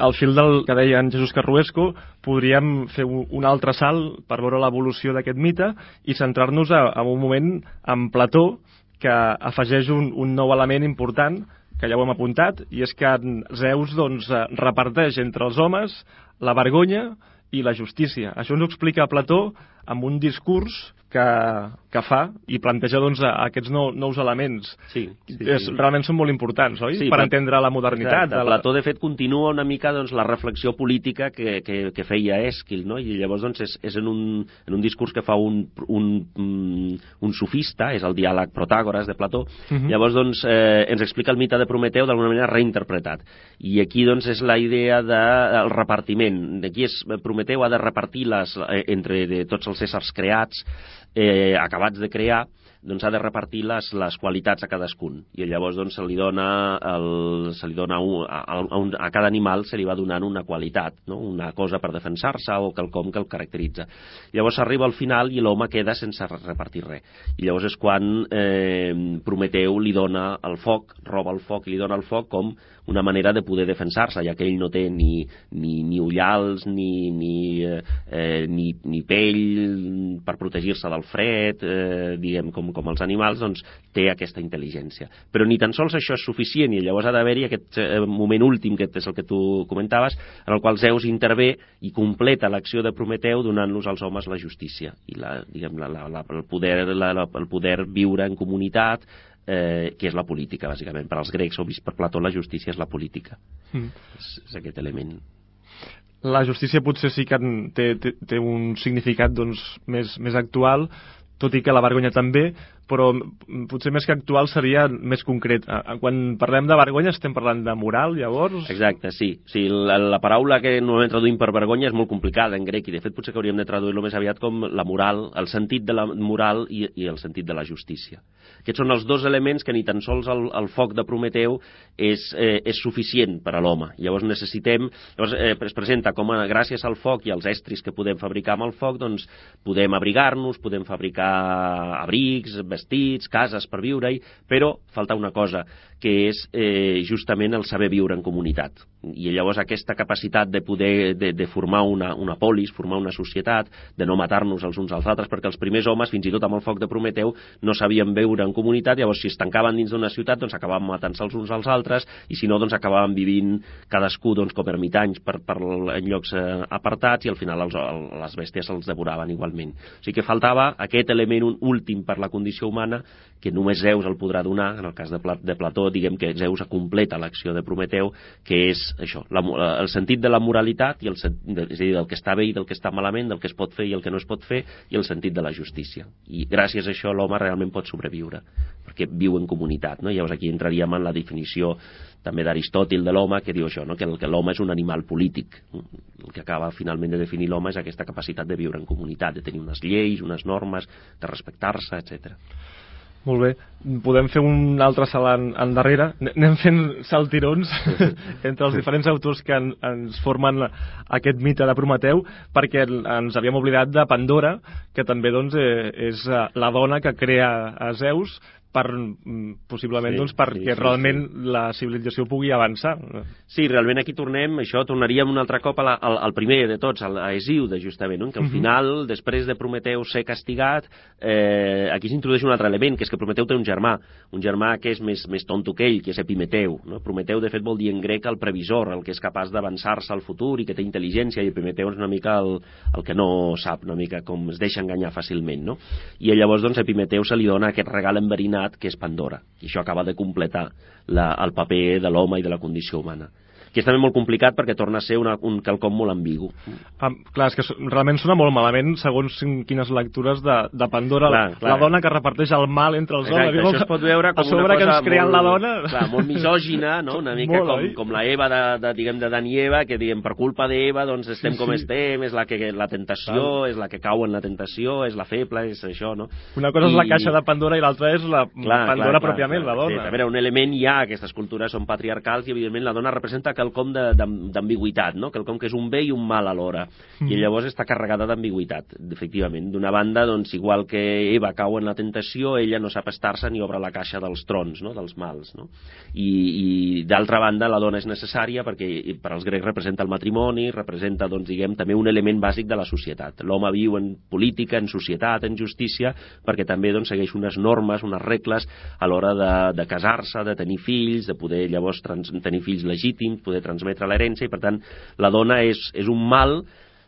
al fil del que deia en Jesús Carruesco, podríem fer un altre salt per veure l'evolució d'aquest mite i centrar-nos en un moment en Plató que afegeix un, un nou element important que ja ho hem apuntat, i és que Zeus doncs, reparteix entre els homes la vergonya i la justícia. Això ens ho explica Plató amb un discurs que, que fa i planteja doncs, aquests nou, nous elements. Sí, sí, és, sí. Realment són molt importants, oi? Sí, per entendre la modernitat. Exacte. De la... Plató, de fet, continua una mica doncs, la reflexió política que, que, que feia Èsquil, no? i llavors doncs, és, és en, un, en un discurs que fa un, un, un sofista, és el diàleg Protàgores de Plató, uh mhm. -huh. llavors doncs, eh, ens explica el mite de Prometeu d'alguna manera reinterpretat. I aquí doncs, és la idea del de, repartiment. D'aquí és Prometeu ha de repartir les, eh, entre de tots els éssers creats eh, acabats de crear, doncs ha de repartir les, les qualitats a cadascun i llavors doncs, se li dona, el, se li dona un, a, a, un, a cada animal se li va donant una qualitat, no? una cosa per defensar-se o quelcom que el caracteritza. Llavors arriba al final i l'home queda sense repartir res. I llavors és quan eh, Prometeu li dona el foc, roba el foc i li dona el foc com una manera de poder defensar-se, ja que ell no té ni, ni, ni ullals, ni, ni, eh, ni, ni pell per protegir-se del fred, eh, diguem, com com els animals, doncs té aquesta intel·ligència. Però ni tan sols això és suficient i llavors ha d'haver-hi aquest eh, moment últim, que és el que tu comentaves, en el qual Zeus intervé i completa l'acció de Prometeu donant-los als homes la justícia i la, diguem, la, la, la, el, poder, la, la, el poder viure en comunitat, eh, que és la política, bàsicament. Per als grecs, o vist per Plató, la justícia és la política. Mm. És, és aquest element la justícia potser sí que té, té, té un significat doncs, més, més actual, tot i que la vergonya també, però potser més que actual seria més concret. Quan parlem de vergonya estem parlant de moral, llavors? Exacte, sí. sí la, la paraula que normalment traduïm per vergonya és molt complicada en grec i de fet potser que hauríem de traduir-lo més aviat com la moral, el sentit de la moral i, i el sentit de la justícia. Aquests són els dos elements que ni tan sols el, el foc de Prometeu és, eh, és suficient per a l'home. Llavors necessitem, llavors eh, es presenta com a, gràcies al foc i als estris que podem fabricar amb el foc, doncs podem abrigar-nos, podem fabricar abrics, vestits, cases per viure-hi, però falta una cosa, que és eh, justament el saber viure en comunitat. I llavors aquesta capacitat de poder de, de formar una, una polis, formar una societat, de no matar-nos els uns als altres, perquè els primers homes, fins i tot amb el foc de Prometeu, no sabien veure en comunitat, llavors si es tancaven dins d'una ciutat, doncs acabaven matant-se els uns als altres, i si no, doncs acabaven vivint cadascú doncs, com ermitanys per, per, en llocs eh, apartats, i al final els, el, les bèsties els devoraven igualment. O sigui que faltava aquest element últim per la condició humana que només Zeus el podrà donar, en el cas de, Pla, de Plató, diguem que Zeus completa l'acció de Prometeu, que és això, la, el sentit de la moralitat, i el, és a dir, del que està bé i del que està malament, del que es pot fer i el que no es pot fer, i el sentit de la justícia. I gràcies a això l'home realment pot sobreviure, perquè viu en comunitat. No? Llavors aquí entraríem en la definició també d'Aristòtil de l'home, que diu això, no? que l'home és un animal polític. El que acaba finalment de definir l'home és aquesta capacitat de viure en comunitat, de tenir unes lleis, unes normes, de respectar-se, etc. Molt bé. Podem fer un altre salt en, darrere. Anem fent saltirons entre els diferents autors que en, ens formen aquest mite de Prometeu, perquè ens havíem oblidat de Pandora, que també doncs, eh, és eh, la dona que crea a Zeus, per, mm, possiblement sí, doncs, perquè sí, sí, realment sí. la civilització pugui avançar. Sí, realment aquí tornem, això tornaríem un altre cop a la, al, al primer de tots, al, a Hesíode, justament, no? que al uh mhm. -huh. final, després de Prometeu ser castigat, eh, aquí s'introdueix un altre element, que és que Prometeu té un germà, un germà que és més, més tonto que ell, que és Epimeteu. No? Prometeu, de fet, vol dir en grec el previsor, el que és capaç d'avançar-se al futur i que té intel·ligència, i Epimeteu és una mica el, el que no sap, una mica com es deixa enganyar fàcilment. No? I llavors, doncs, Epimeteu se li dona aquest regal enverinat estat, que és Pandora. I això acaba de completar la, el paper de l'home i de la condició humana que és també molt complicat perquè torna a ser una, un quelcom molt ambigu. Ah, clar, és que realment sona molt malament segons quines lectures de, de Pandora, clar, clar. la dona que reparteix el mal entre els Exacte, homes. Això es pot veure com una cosa que ens creen molt, la dona... Clar, molt misògina, no? una mica molt, com, com la Eva de, de, diguem, de Dan i Eva, que diguem, per culpa d'Eva doncs estem sí, com sí. estem, és la, que, la tentació, clar. és la que cau en la tentació, és la feble, és això, no? Una cosa I... és la caixa de Pandora i l'altra és la clar, Pandora clar, pròpiament, clar, la dona. Sí, a veure, un element hi ha, aquestes cultures són patriarcals i evidentment la dona representa quelcom d'ambigüitat, no? quelcom que és un bé i un mal alhora. Mm. I llavors està carregada d'ambigüitat, efectivament. D'una banda, doncs, igual que Eva cau en la tentació, ella no sap estar-se ni obre la caixa dels trons, no? dels mals. No? I, i d'altra banda, la dona és necessària perquè per als grecs representa el matrimoni, representa, doncs, diguem, també un element bàsic de la societat. L'home viu en política, en societat, en justícia, perquè també doncs, segueix unes normes, unes regles a l'hora de, de casar-se, de tenir fills, de poder llavors trans, tenir fills legítims, poder transmetre l'herència, i per tant la dona és, és un mal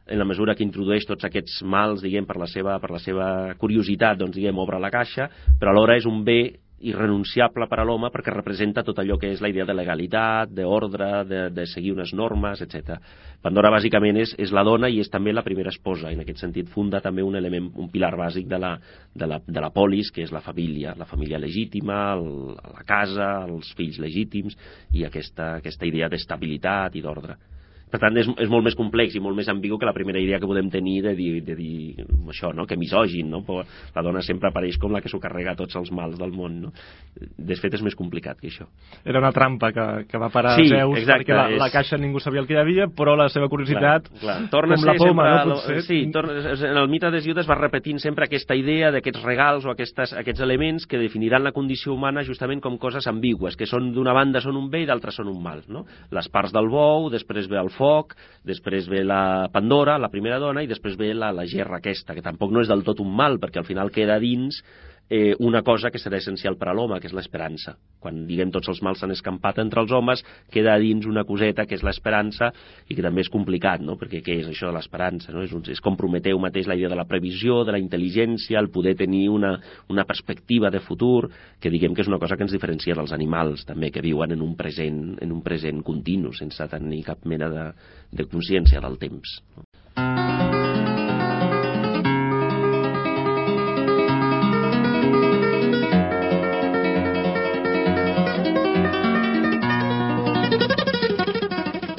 en la mesura que introdueix tots aquests mals, diguem, per la seva, per la seva curiositat, doncs, diguem, obre la caixa, però alhora és un bé irrenunciable per a l'home perquè representa tot allò que és la idea de legalitat, d'ordre, de, de seguir unes normes, etc. Pandora bàsicament és, és la dona i és també la primera esposa, en aquest sentit funda també un element, un pilar bàsic de la, de la, de la polis, que és la família, la família legítima, el, la casa, els fills legítims i aquesta, aquesta idea d'estabilitat i d'ordre. Per tant, és, és molt més complex i molt més ambigu que la primera idea que podem tenir de dir, de dir això, no? que misògin, no? Però la dona sempre apareix com la que s'ho carrega tots els mals del món. No? De fet, és més complicat que això. Era una trampa que, que va parar sí, Zeus exacte, perquè la, és... la caixa ningú sabia el que hi havia, però la seva curiositat, clar, clar. Torna com la poma, no? Potser... Sí, torna, en el mite de Ziuda es va repetint sempre aquesta idea d'aquests regals o aquestes, aquests elements que definiran la condició humana justament com coses ambigües, que són d'una banda són un bé i d'altra són un mal. No? Les parts del bou, després ve el foc, després ve la Pandora, la primera dona, i després ve la, la gerra aquesta, que tampoc no és del tot un mal, perquè al final queda dins eh, una cosa que serà essencial per a l'home, que és l'esperança. Quan, diguem, tots els mals s'han escampat entre els homes, queda dins una coseta que és l'esperança i que també és complicat, no? perquè què és això de l'esperança? No? És, un, és com Prometeu mateix la idea de la previsió, de la intel·ligència, el poder tenir una, una perspectiva de futur, que diguem que és una cosa que ens diferencia dels animals, també, que viuen en un present, en un present continu, sense tenir cap mena de, de consciència del temps. No?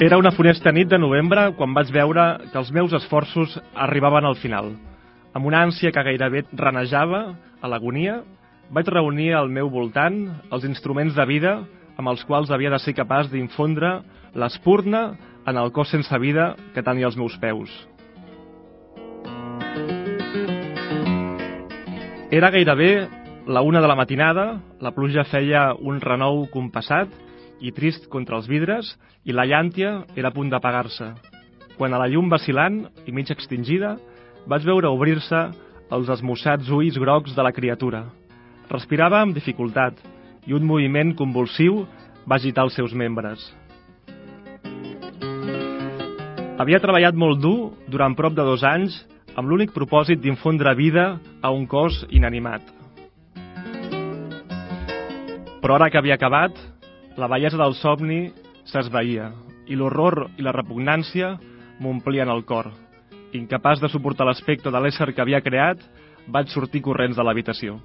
Era una funesta nit de novembre quan vaig veure que els meus esforços arribaven al final. Amb una ànsia que gairebé renejava a l'agonia, vaig reunir al meu voltant els instruments de vida amb els quals havia de ser capaç d'infondre l'espurna en el cos sense vida que tenia als meus peus. Era gairebé la una de la matinada, la pluja feia un renou compassat i trist contra els vidres i la llàntia era a punt d'apagar-se. Quan a la llum vacilant i mig extingida vaig veure obrir-se els esmussats ulls grocs de la criatura. Respirava amb dificultat i un moviment convulsiu va agitar els seus membres. Havia treballat molt dur durant prop de dos anys amb l'únic propòsit d'infondre vida a un cos inanimat. Però ara que havia acabat, la bellesa del somni s'esvaïa i l'horror i la repugnància m'omplien el cor. Incapaç de suportar l'aspecte de l'ésser que havia creat, vaig sortir corrents de l'habitació.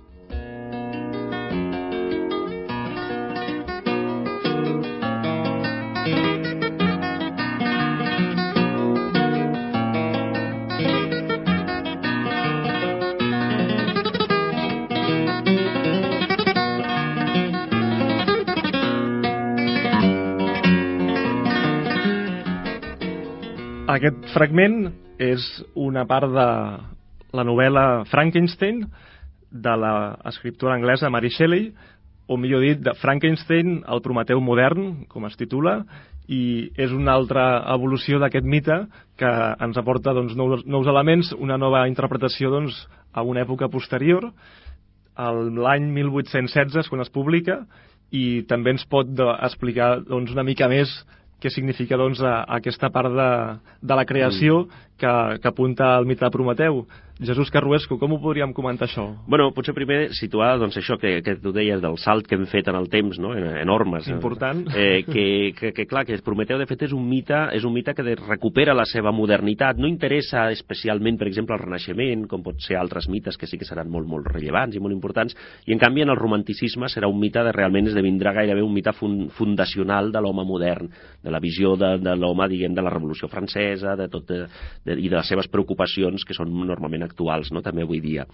Aquest fragment és una part de la novel·la Frankenstein de l'escriptora anglesa Mary Shelley, o millor dit, de Frankenstein, el Prometeu modern, com es titula, i és una altra evolució d'aquest mite que ens aporta doncs, nous, nous elements, una nova interpretació doncs, a una època posterior, l'any 1816 és quan es publica, i també ens pot explicar doncs, una mica més què significa doncs, a, a aquesta part de, de la creació mm. que, que apunta al mite de Prometeu. Jesús Carruesco, com ho podríem comentar això? Bueno, potser primer situar doncs, això que, que tu deies del salt que hem fet en el temps, no? enormes. Important. Eh, que, que, que, clar, que Prometeu, de fet, és un mite, és un mite que recupera la seva modernitat. No interessa especialment, per exemple, el Renaixement, com pot ser altres mites que sí que seran molt, molt rellevants i molt importants, i en canvi en el romanticisme serà un mite de realment esdevindrà gairebé un mite fun fundacional de l'home modern, de la visió de, de l'home, diguem, de la Revolució Francesa, de tot, de, de, i de les seves preocupacions, que són normalment actuals, no?, també avui dia.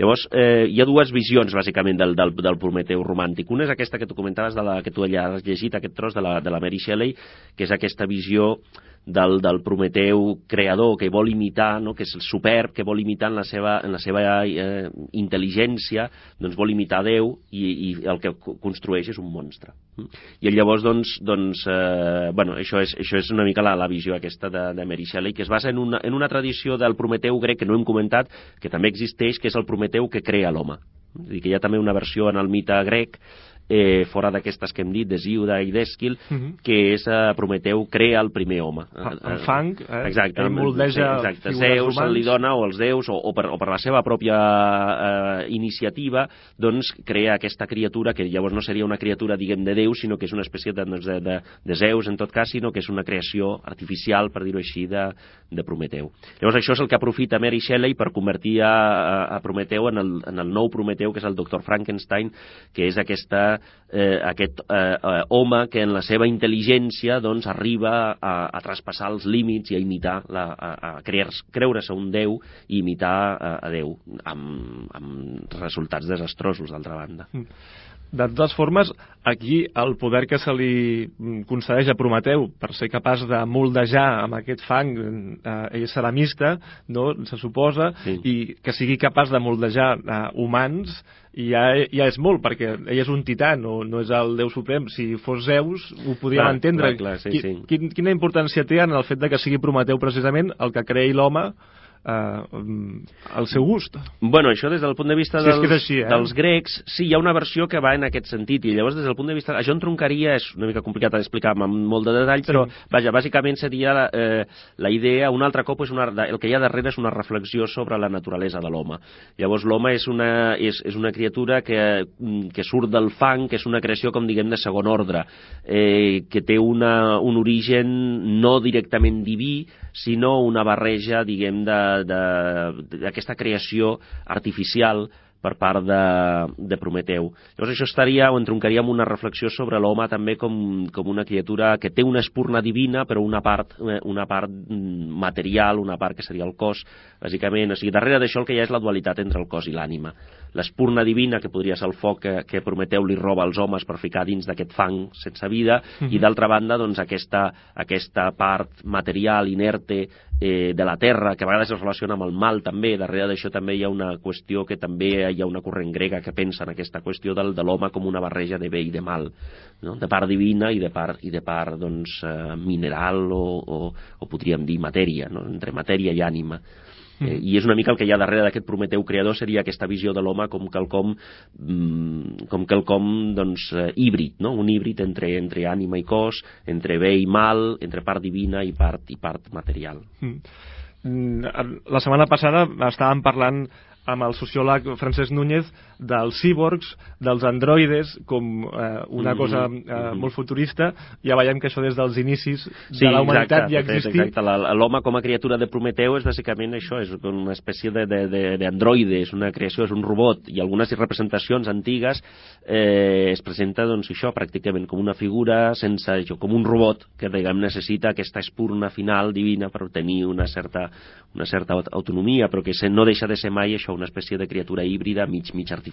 Llavors, eh, hi ha dues visions, bàsicament, del, del, del Prometeu romàntic. Una és aquesta que tu comentaves, de la, que tu ja has llegit, aquest tros de la, de la Mary Shelley, que és aquesta visió del, del Prometeu creador que vol imitar, no? que és el superb, que vol imitar en la seva, en la seva eh, intel·ligència, doncs vol imitar Déu i, i el que construeix és un monstre. I llavors, doncs, doncs eh, bueno, això és, això és una mica la, la visió aquesta de, de Mary Shelley, que es basa en una, en una tradició del Prometeu grec que no hem comentat, que també existeix, que és el Prometeu que crea l'home. És dir, que hi ha també una versió en el mite grec eh, fora d'aquestes que hem dit, de Ziuda i d'Esquil, uh mhm. -huh. que és eh, Prometeu crea el primer home. El, el fang, eh? Exacte, ell moldeja exacte, Zeus humans. li dona, o els déus, o, o, per, o per la seva pròpia eh, iniciativa, doncs crea aquesta criatura, que llavors no seria una criatura, diguem, de Déu, sinó que és una espècie de, doncs, de, de, de Zeus, en tot cas, sinó que és una creació artificial, per dir-ho així, de, de Prometeu. Llavors això és el que aprofita Mary Shelley per convertir a, a Prometeu en el, en el nou Prometeu, que és el doctor Frankenstein, que és aquesta eh, aquest eh, eh, home que en la seva intel·ligència doncs, arriba a, a traspassar els límits i a imitar, la, a, a creure-se un déu i imitar a, a Déu amb, amb resultats desastrosos, d'altra banda. Mm. De totes formes, aquí el poder que se li concedeix a Prometeu per ser capaç de moldejar amb aquest fang eh, ell ceramista, no, se suposa, sí. i que sigui capaç de moldejar eh, humans, ja, ja és molt, perquè ell és un tità, no, no és el Déu Suprem. Si fos Zeus, ho podríem clar, entendre. Clar, clar, sí, sí. Quin, quina importància té en el fet de que sigui Prometeu precisament el que creï l'home eh, al seu gust. Bueno, això des del punt de vista Sí, dels, és és així, eh? dels grecs, sí, hi ha una versió que va en aquest sentit, i llavors des del punt de vista... Això entroncaria, és una mica complicat d'explicar amb molt de detall, però, vaja, bàsicament seria la, eh, la idea, un altre cop, és una, el que hi ha darrere és una reflexió sobre la naturalesa de l'home. Llavors, l'home és, una, és, és una criatura que, mm, que surt del fang, que és una creació, com diguem, de segon ordre, eh, que té una, un origen no directament diví, sinó una barreja, diguem, d'aquesta creació artificial per part de, de Prometeu. Llavors això estaria o entroncaria amb una reflexió sobre l'home també com, com una criatura que té una espurna divina però una part, eh, una part mm, material, una part que seria el cos, bàsicament. O sigui, darrere d'això el que hi ha és la dualitat entre el cos i l'ànima. L'espurna divina, que podria ser el foc que, que Prometeu li roba als homes per ficar dins d'aquest fang sense vida, mm -hmm. i d'altra banda, doncs, aquesta, aquesta part material, inerte, eh, de la terra, que a vegades es relaciona amb el mal també, darrere d'això també hi ha una qüestió que també hi ha una corrent grega que pensa en aquesta qüestió del, de l'home com una barreja de bé i de mal, no? de part divina i de part, i de part doncs, eh, mineral o, o, o podríem dir matèria, no? entre matèria i ànima. Eh, I és una mica el que hi ha darrere d'aquest Prometeu creador seria aquesta visió de l'home com quelcom, mm, com quelcom doncs, eh, híbrid, no? un híbrid entre, entre ànima i cos, entre bé i mal, entre part divina i part, i part material. Mm. La setmana passada estàvem parlant amb el sociòleg Francesc Núñez dels cíborgs, dels androides, com eh, una Mhm, cosa eh, mhm. molt futurista. Ja veiem que això des dels inicis Sí, de la humanitat exacte, ja existia. Exacte, l'home com a criatura de Prometeu és bàsicament això, és una espècie de- de- de- d'androide, és una creació, és un robot, i algunes representacions antigues eh, es presenta, doncs, això, pràcticament com una figura sense això, com un robot que, diguem, necessita aquesta espurna final divina per tenir una certa, una certa aut- autonomia, però que se, no deixa de ser mai això, una espècie de criatura híbrida mig, mig artificial,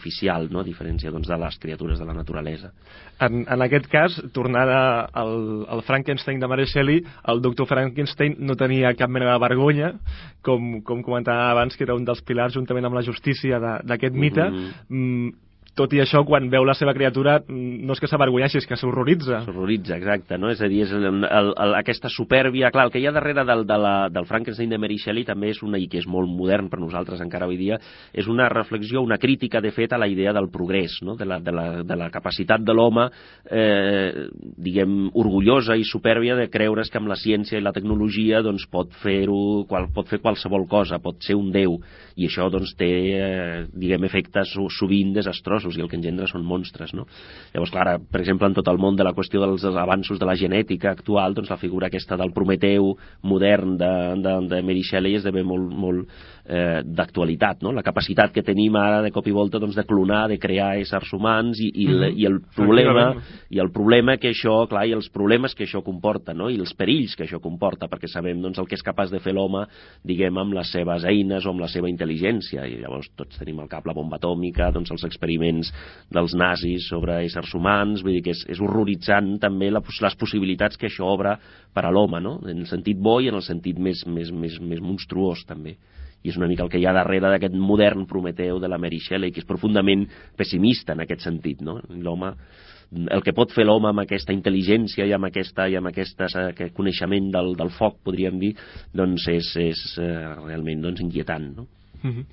no? a diferència doncs, de les criatures de la naturalesa. En, en aquest cas, tornant a- al, al Frankenstein de Mary Shelley, el doctor Frankenstein no tenia cap mena de vergonya, com, com comentava abans, que era un dels pilars, juntament amb la justícia d'aquest mite. Mhm. Mm, tot i això, quan veu la seva criatura, mm, no és que s'avergonyeixi, és que s'horroritza. S'horroritza, exacte, no? És a dir, és el, el, el, aquesta supèrbia... Clar, el que hi ha darrere del, de la, del Frankenstein de Mary Shelley també és una, i que és molt modern per nosaltres encara avui dia, és una reflexió, una crítica, de fet, a la idea del progrés, no? de, la, de, la, de la capacitat de l'home, eh, diguem, orgullosa i supèrbia de creure's que amb la ciència i la tecnologia doncs, pot fer-ho, qual, pot fer qualsevol cosa, pot ser un déu, i això doncs, té, eh, diguem, efectes so- sovint desastrosos, i el que engendra són monstres, no? Llavors, clar, per exemple, en tot el món de la qüestió dels avanços de la genètica actual, doncs la figura aquesta del Prometeu modern de, de, de Mary Shelley esdevé molt, molt eh, d'actualitat, no? La capacitat que tenim ara de cop i volta doncs, de clonar, de crear éssers humans i, i, mm -hmm. i el problema i el problema que això, clar, i els problemes que això comporta, no? i els perills que això comporta, perquè sabem doncs, el que és capaç de fer l'home, diguem, amb les seves eines o amb la seva intel·ligència, i llavors tots tenim al cap la bomba atòmica, doncs els experiments dels nazis sobre éssers humans, vull dir que és, és horroritzant també la, les possibilitats que això obre per a l'home, no? en el sentit bo i en el sentit més, més, més, més monstruós també i és una mica el que hi ha darrere d'aquest modern Prometeu de la Mary Shelley, que és profundament pessimista en aquest sentit, no? L'home el que pot fer l'home amb aquesta intel·ligència i amb, aquesta, i amb aquest coneixement del, del foc, podríem dir, doncs és, és eh, realment doncs, inquietant. No? Mhm.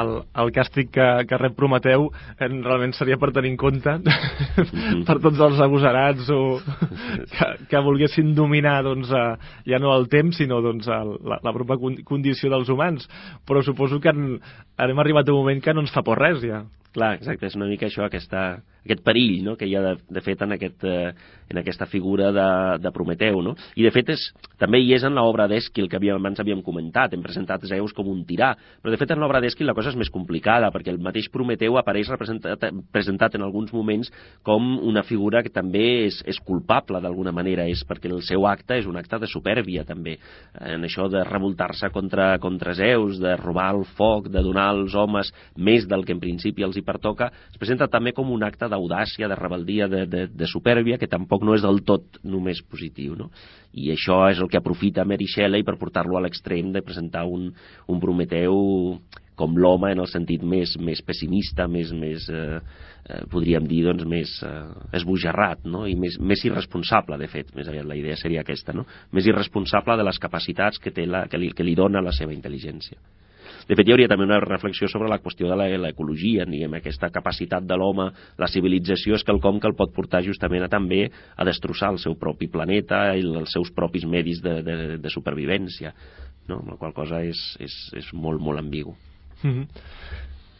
El, el càstig que, que rep Prometeu eh, realment seria per tenir en compte per tots els agosarats o que, que volguessin dominar doncs, eh, ja no el temps sinó doncs, el, la, la pròpia con- condició dels humans. Però suposo que en, hem arribat a un moment que no ens fa por res ja. Clar, exacte, és una mica això, aquesta, aquest perill no? que hi ha de, de fet en, aquest, eh, en aquesta figura de, de Prometeu. No? I de fet és, també hi és en l'obra d'Èsquil, que havíem, abans havíem comentat, hem presentat Zeus com un tirà, però de fet en l'obra d'Èsquil la cosa és més complicada, perquè el mateix Prometeu apareix representat, presentat en alguns moments com una figura que també és, és culpable d'alguna manera, és perquè el seu acte és un acte de supèrbia també, en això de revoltar-se contra, contra Zeus, de robar el foc, de donar als homes més del que en principi els hi pertoca, es presenta també com un acte d'audàcia, de rebeldia, de, de, de supèrbia, que tampoc no és del tot només positiu, no? I això és el que aprofita Mary Shelley per portar-lo a l'extrem de presentar un, un Prometeu com l'home en el sentit més, més pessimista, més, més eh, eh, podríem dir, doncs, més eh, esbojarrat, no? i més, més irresponsable, de fet, més aviat la idea seria aquesta, no? més irresponsable de les capacitats que, té la, que, li, que li dona la seva intel·ligència. De fet, hi hauria també una reflexió sobre la qüestió de l'ecologia, diguem, aquesta capacitat de l'home, la civilització és quelcom que el pot portar justament a també a destrossar el seu propi planeta i els seus propis medis de, de, de supervivència, no? la qual cosa és, és, és molt, molt ambigu. Mm -hmm.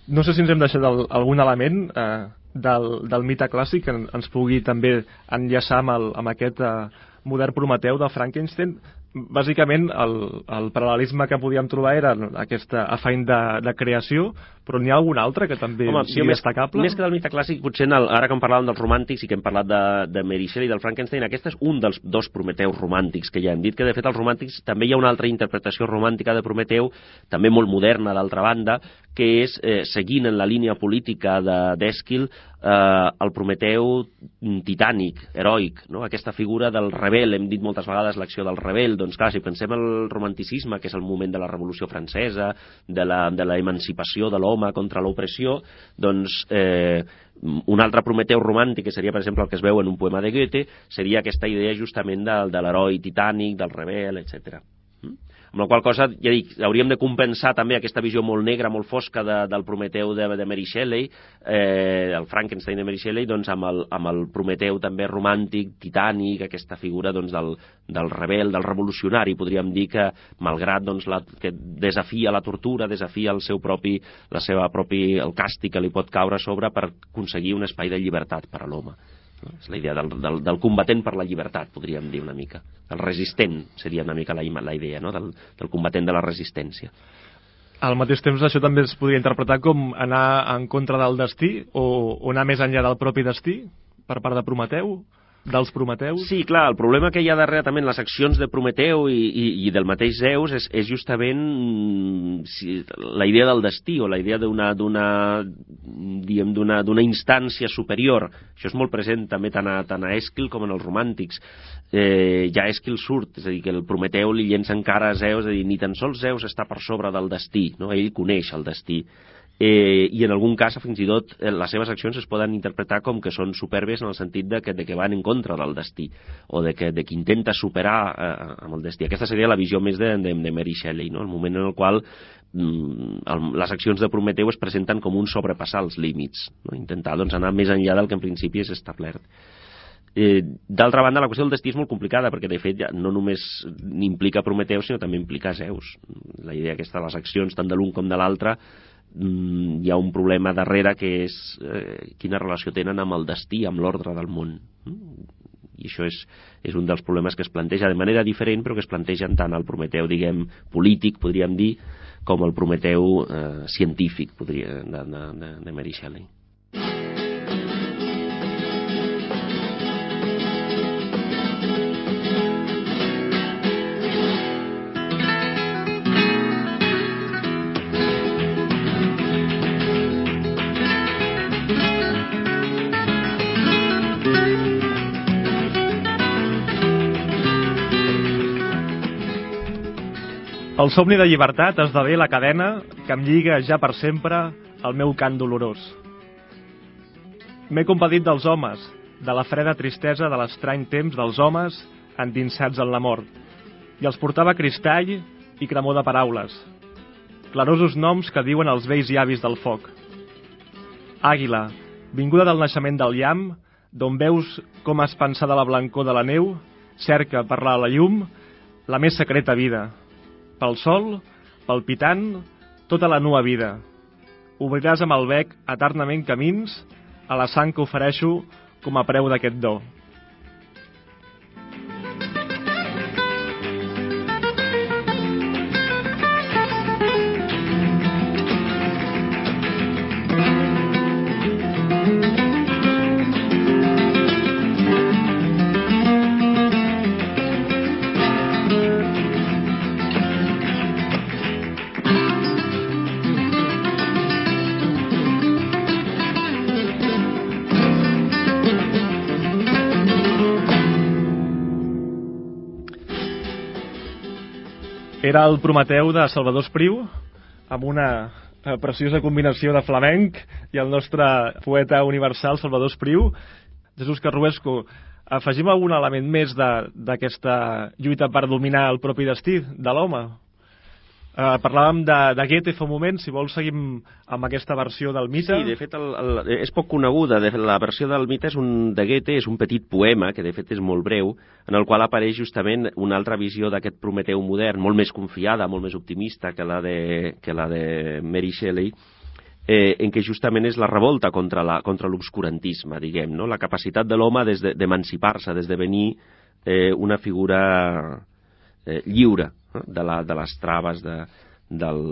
No sé si ens hem deixat el, algun element eh, del, del mite clàssic que ens pugui també enllaçar amb, el, amb aquest eh, modern Prometeu de Frankenstein bàsicament el, el paral·lelisme que podíem trobar era aquesta afany de, de creació, però n'hi ha algun altre que també Home, sigui més, destacable? Més que del mite clàssic, potser el, ara que hem parlat dels romàntics i que hem parlat de, de Mary Shelley i del Frankenstein, aquest és un dels dos Prometeus romàntics que ja hem dit, que de fet els romàntics també hi ha una altra interpretació romàntica de Prometeu, també molt moderna d'altra banda, que és, eh, seguint en la línia política d'Èsquil, eh, el Prometeu titànic, heroic, no? aquesta figura del rebel, hem dit moltes vegades l'acció del rebel, doncs clar, si pensem en el romanticisme, que és el moment de la Revolució Francesa, de la, de la emancipació de l'home contra l'opressió, doncs eh, un altre Prometeu romàntic, que seria, per exemple, el que es veu en un poema de Goethe, seria aquesta idea justament de, de l'heroi titànic, del rebel, etc. Amb la qual cosa, ja dic, hauríem de compensar també aquesta visió molt negra, molt fosca de, del Prometeu de, de Mary Shelley, eh, el Frankenstein de Mary Shelley, doncs amb el, amb el Prometeu també romàntic, titànic, aquesta figura doncs, del, del rebel, del revolucionari, podríem dir que, malgrat doncs, la, que desafia la tortura, desafia el seu propi, la seva propi, el càstig que li pot caure a sobre per aconseguir un espai de llibertat per a l'home. No? És la idea del, del, del combatent per la llibertat, podríem dir una mica. El resistent seria una mica la, la idea, no? del, del combatent de la resistència. Al mateix temps, això també es podria interpretar com anar en contra del destí o, o anar més enllà del propi destí per part de Prometeu? Dels Prometeus? Sí, clar, el problema que hi ha darrere també en les accions de Prometeu i, i, i del mateix Zeus és, és justament mm, si, la idea del destí o la idea d'una d'una instància superior. Això és molt present també tant a, tant a Èsquil com en els romàntics. Eh, ja Èsquil surt, és a dir, que el Prometeu li llença encara a Zeus, és a dir, ni tan sols Zeus està per sobre del destí, no? ell coneix el destí eh, i en algun cas fins i tot eh, les seves accions es poden interpretar com que són superbes en el sentit de que, de que van en contra del destí o de que, de que intenta superar eh, amb el destí. Aquesta seria la visió més de, de, de Mary Shelley, no? el moment en el qual mm, el, les accions de Prometeu es presenten com un sobrepassar els límits, no? intentar doncs, anar més enllà del que en principi és establert. Eh, D'altra banda, la qüestió del destí és molt complicada, perquè de fet ja no només implica Prometeu, sinó també implica Zeus. La idea aquesta de les accions, tant de l'un com de l'altre, hi ha un problema darrere que és eh, quina relació tenen amb el destí, amb l'ordre del món. Mm? I això és, és un dels problemes que es planteja de manera diferent, però que es plantegen tant al Prometeu, diguem, polític, podríem dir, com el Prometeu eh, científic, podria, de, de, de Mary Shelley. El somni de llibertat esdevé la cadena que em lliga ja per sempre al meu cant dolorós. M'he compadit dels homes, de la freda tristesa de l'estrany temps dels homes endinsats en la mort, i els portava cristall i cremor de paraules, clarosos noms que diuen els vells llavis del foc. Àguila, vinguda del naixement del llamp, d'on veus com es pensa de la blancor de la neu, cerca per la llum la més secreta vida, pel sol, palpitant, tota la nua vida. Obriràs amb el bec eternament camins a la sang que ofereixo com a preu d'aquest do. Era el Prometeu de Salvador Espriu, amb una eh, preciosa combinació de flamenc i el nostre poeta universal Salvador Espriu. Jesús Carruesco, afegim algun element més d'aquesta lluita per dominar el propi destí de l'home? Uh, parlàvem de, de Goethe fa un moment, si vols seguim amb aquesta versió del mite. Sí, de fet el, el, és poc coneguda. De fet, la versió del mite és un, de Goethe és un petit poema, que de fet és molt breu, en el qual apareix justament una altra visió d'aquest Prometeu modern, molt més confiada, molt més optimista que la de, que la de Mary Shelley, eh, en què justament és la revolta contra l'obscurantisme, diguem, no? la capacitat de l'home d'emancipar-se, de, d'esdevenir eh, una figura eh, lliure, de, la, de les traves de, del,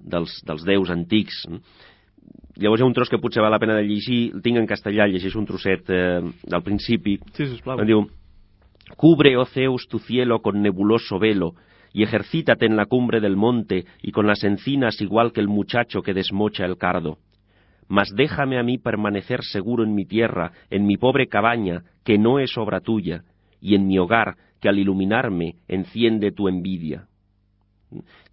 dels, dels déus antics. Llavors hi ha un tros que potser val la pena de llegir, el tinc en castellà, llegeix un trosset eh, del principi. Sí, sisplau. diu, Cubre, oh Zeus, tu cielo con nebuloso velo, y ejercítate en la cumbre del monte y con las encinas igual que el muchacho que desmocha el cardo. Mas déjame a mí permanecer seguro en mi tierra, en mi pobre cabaña, que no es obra tuya, y en mi hogar, al iluminarme enciende tu envidia.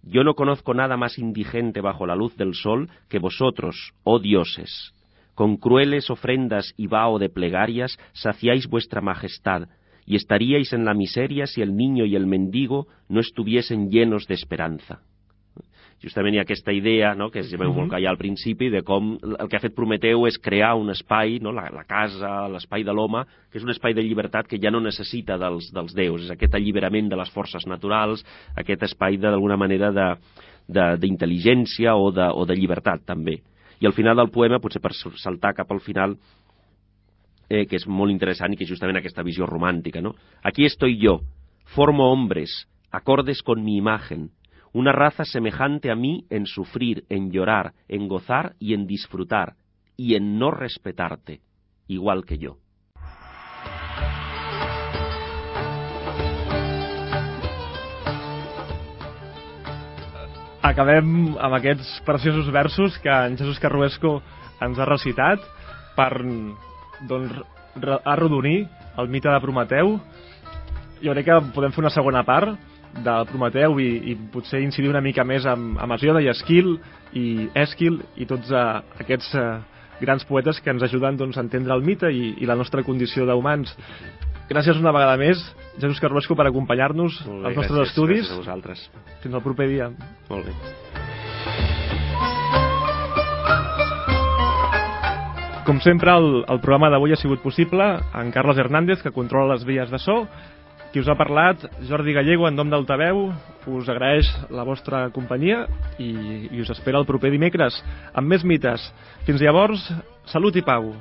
Yo no conozco nada más indigente bajo la luz del sol que vosotros, oh dioses. Con crueles ofrendas y vaho de plegarias saciáis vuestra majestad, y estaríais en la miseria si el niño y el mendigo no estuviesen llenos de esperanza. Justament hi ha aquesta idea, no?, que es veu uh -huh. molt allà al principi, de com el que ha fet Prometeu és crear un espai, no?, la, la casa, l'espai de l'home, que és un espai de llibertat que ja no necessita dels, dels déus, és aquest alliberament de les forces naturals, aquest espai d'alguna manera d'intel·ligència o, de, o de llibertat, també. I al final del poema, potser per saltar cap al final, eh, que és molt interessant i que és justament aquesta visió romàntica, no? Aquí estoy yo, formo hombres, acordes con mi imagen, una raza semejante a mí en sufrir, en llorar, en gozar y en disfrutar, y en no respetarte, igual que yo. Acabem amb aquests preciosos versos que en Jesús Carruesco ens ha recitat per doncs, arrodonir el mite de Prometeu. Jo crec que podem fer una segona part de Prometeu i, i potser incidir una mica més amb, amb Hesíode i Esquil i Esquil i tots uh, aquests uh, grans poetes que ens ajuden doncs, a entendre el mite i, i la nostra condició d'humans. Gràcies una vegada més, Jesús Carrasco, per acompanyar-nos als nostres gràcies, estudis. Gràcies a vosaltres. Fins al proper dia. Molt bé. Com sempre, el, el programa d'avui ha sigut possible en Carles Hernández, que controla les vies de so, qui us ha parlat, Jordi Gallego, en nom d'Altaveu, us agraeix la vostra companyia i, i us espera el proper dimecres amb més mites. Fins llavors, salut i pau.